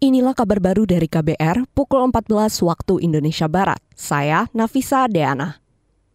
Inilah kabar baru dari KBR pukul 14 waktu Indonesia Barat. Saya Nafisa Deana.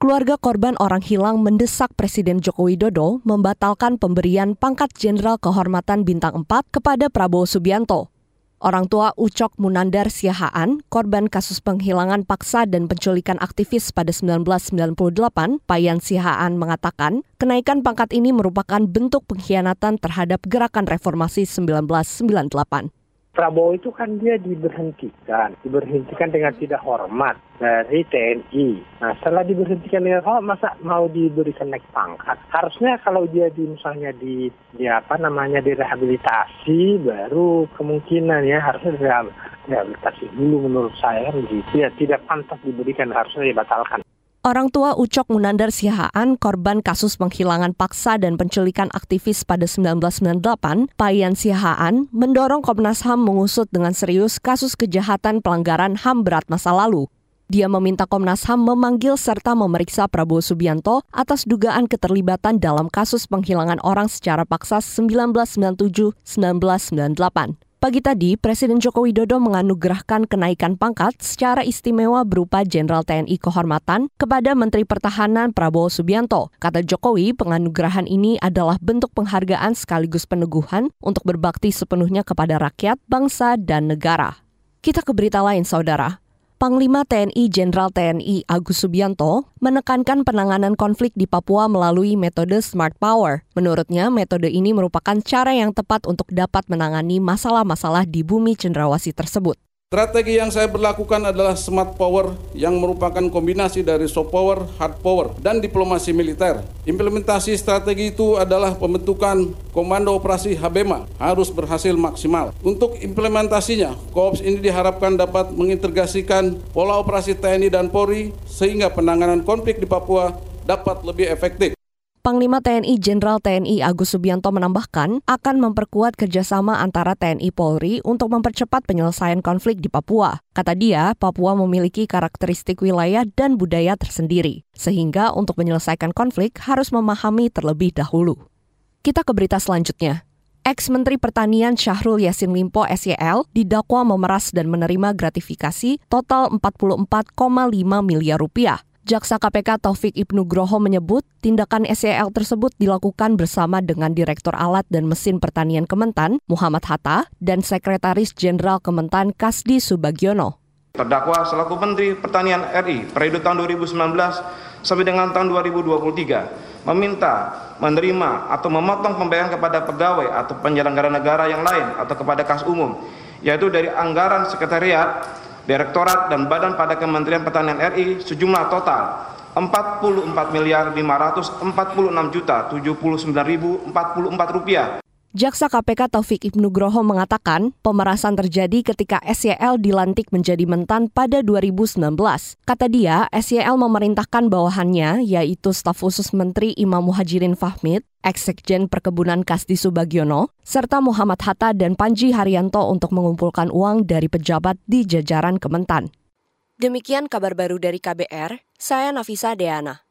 Keluarga korban orang hilang mendesak Presiden Joko Widodo membatalkan pemberian pangkat Jenderal Kehormatan Bintang 4 kepada Prabowo Subianto. Orang tua Ucok Munandar Siahaan, korban kasus penghilangan paksa dan penculikan aktivis pada 1998, Payan Siahaan mengatakan, kenaikan pangkat ini merupakan bentuk pengkhianatan terhadap gerakan reformasi 1998. Prabowo itu kan dia diberhentikan, diberhentikan dengan tidak hormat dari TNI. Nah setelah diberhentikan dengan hormat, masa mau diberikan naik pangkat? Harusnya kalau dia di misalnya di, di apa namanya direhabilitasi, baru kemungkinan ya harusnya direhabilitasi dulu menurut saya begitu ya tidak pantas diberikan harusnya dibatalkan. Orang tua Ucok Munandar Sihaan, korban kasus penghilangan paksa dan penculikan aktivis pada 1998, Payan Sihaan, mendorong Komnas HAM mengusut dengan serius kasus kejahatan pelanggaran HAM berat masa lalu. Dia meminta Komnas HAM memanggil serta memeriksa Prabowo Subianto atas dugaan keterlibatan dalam kasus penghilangan orang secara paksa 1997-1998. Pagi tadi, Presiden Joko Widodo menganugerahkan kenaikan pangkat secara istimewa berupa Jenderal TNI Kehormatan kepada Menteri Pertahanan Prabowo Subianto. Kata Jokowi, penganugerahan ini adalah bentuk penghargaan sekaligus peneguhan untuk berbakti sepenuhnya kepada rakyat, bangsa, dan negara. Kita ke berita lain, saudara. Panglima TNI Jenderal TNI Agus Subianto menekankan penanganan konflik di Papua melalui metode Smart Power. Menurutnya, metode ini merupakan cara yang tepat untuk dapat menangani masalah-masalah di bumi cendrawasih tersebut. Strategi yang saya berlakukan adalah smart power yang merupakan kombinasi dari soft power, hard power, dan diplomasi militer. Implementasi strategi itu adalah pembentukan Komando Operasi Habema harus berhasil maksimal. Untuk implementasinya, Koops ini diharapkan dapat mengintegrasikan pola operasi TNI dan Polri sehingga penanganan konflik di Papua dapat lebih efektif. Panglima TNI Jenderal TNI Agus Subianto menambahkan akan memperkuat kerjasama antara TNI Polri untuk mempercepat penyelesaian konflik di Papua. Kata dia, Papua memiliki karakteristik wilayah dan budaya tersendiri, sehingga untuk menyelesaikan konflik harus memahami terlebih dahulu. Kita ke berita selanjutnya. Ex-Menteri Pertanian Syahrul Yassin Limpo SYL didakwa memeras dan menerima gratifikasi total 44,5 miliar rupiah Jaksa KPK Taufik Ibnu Groho menyebut tindakan SEL tersebut dilakukan bersama dengan Direktur Alat dan Mesin Pertanian Kementan, Muhammad Hatta, dan Sekretaris Jenderal Kementan Kasdi Subagiono. Terdakwa selaku Menteri Pertanian RI periode tahun 2019 sampai dengan tahun 2023 meminta, menerima, atau memotong pembayaran kepada pegawai atau penyelenggara negara yang lain atau kepada kas umum, yaitu dari anggaran sekretariat Direktorat dan Badan pada Kementerian Pertanian RI sejumlah total 44 miliar 546 juta 79.044 rupiah. Jaksa KPK Taufik Ibnu Groho mengatakan pemerasan terjadi ketika SYL dilantik menjadi mentan pada 2019. Kata dia, SYL memerintahkan bawahannya, yaitu staf khusus Menteri Imam Muhajirin Fahmid, Eksekjen Perkebunan Kasdi Subagiono, serta Muhammad Hatta dan Panji Haryanto untuk mengumpulkan uang dari pejabat di jajaran Kementan. Demikian kabar baru dari KBR, saya Nafisa Deana.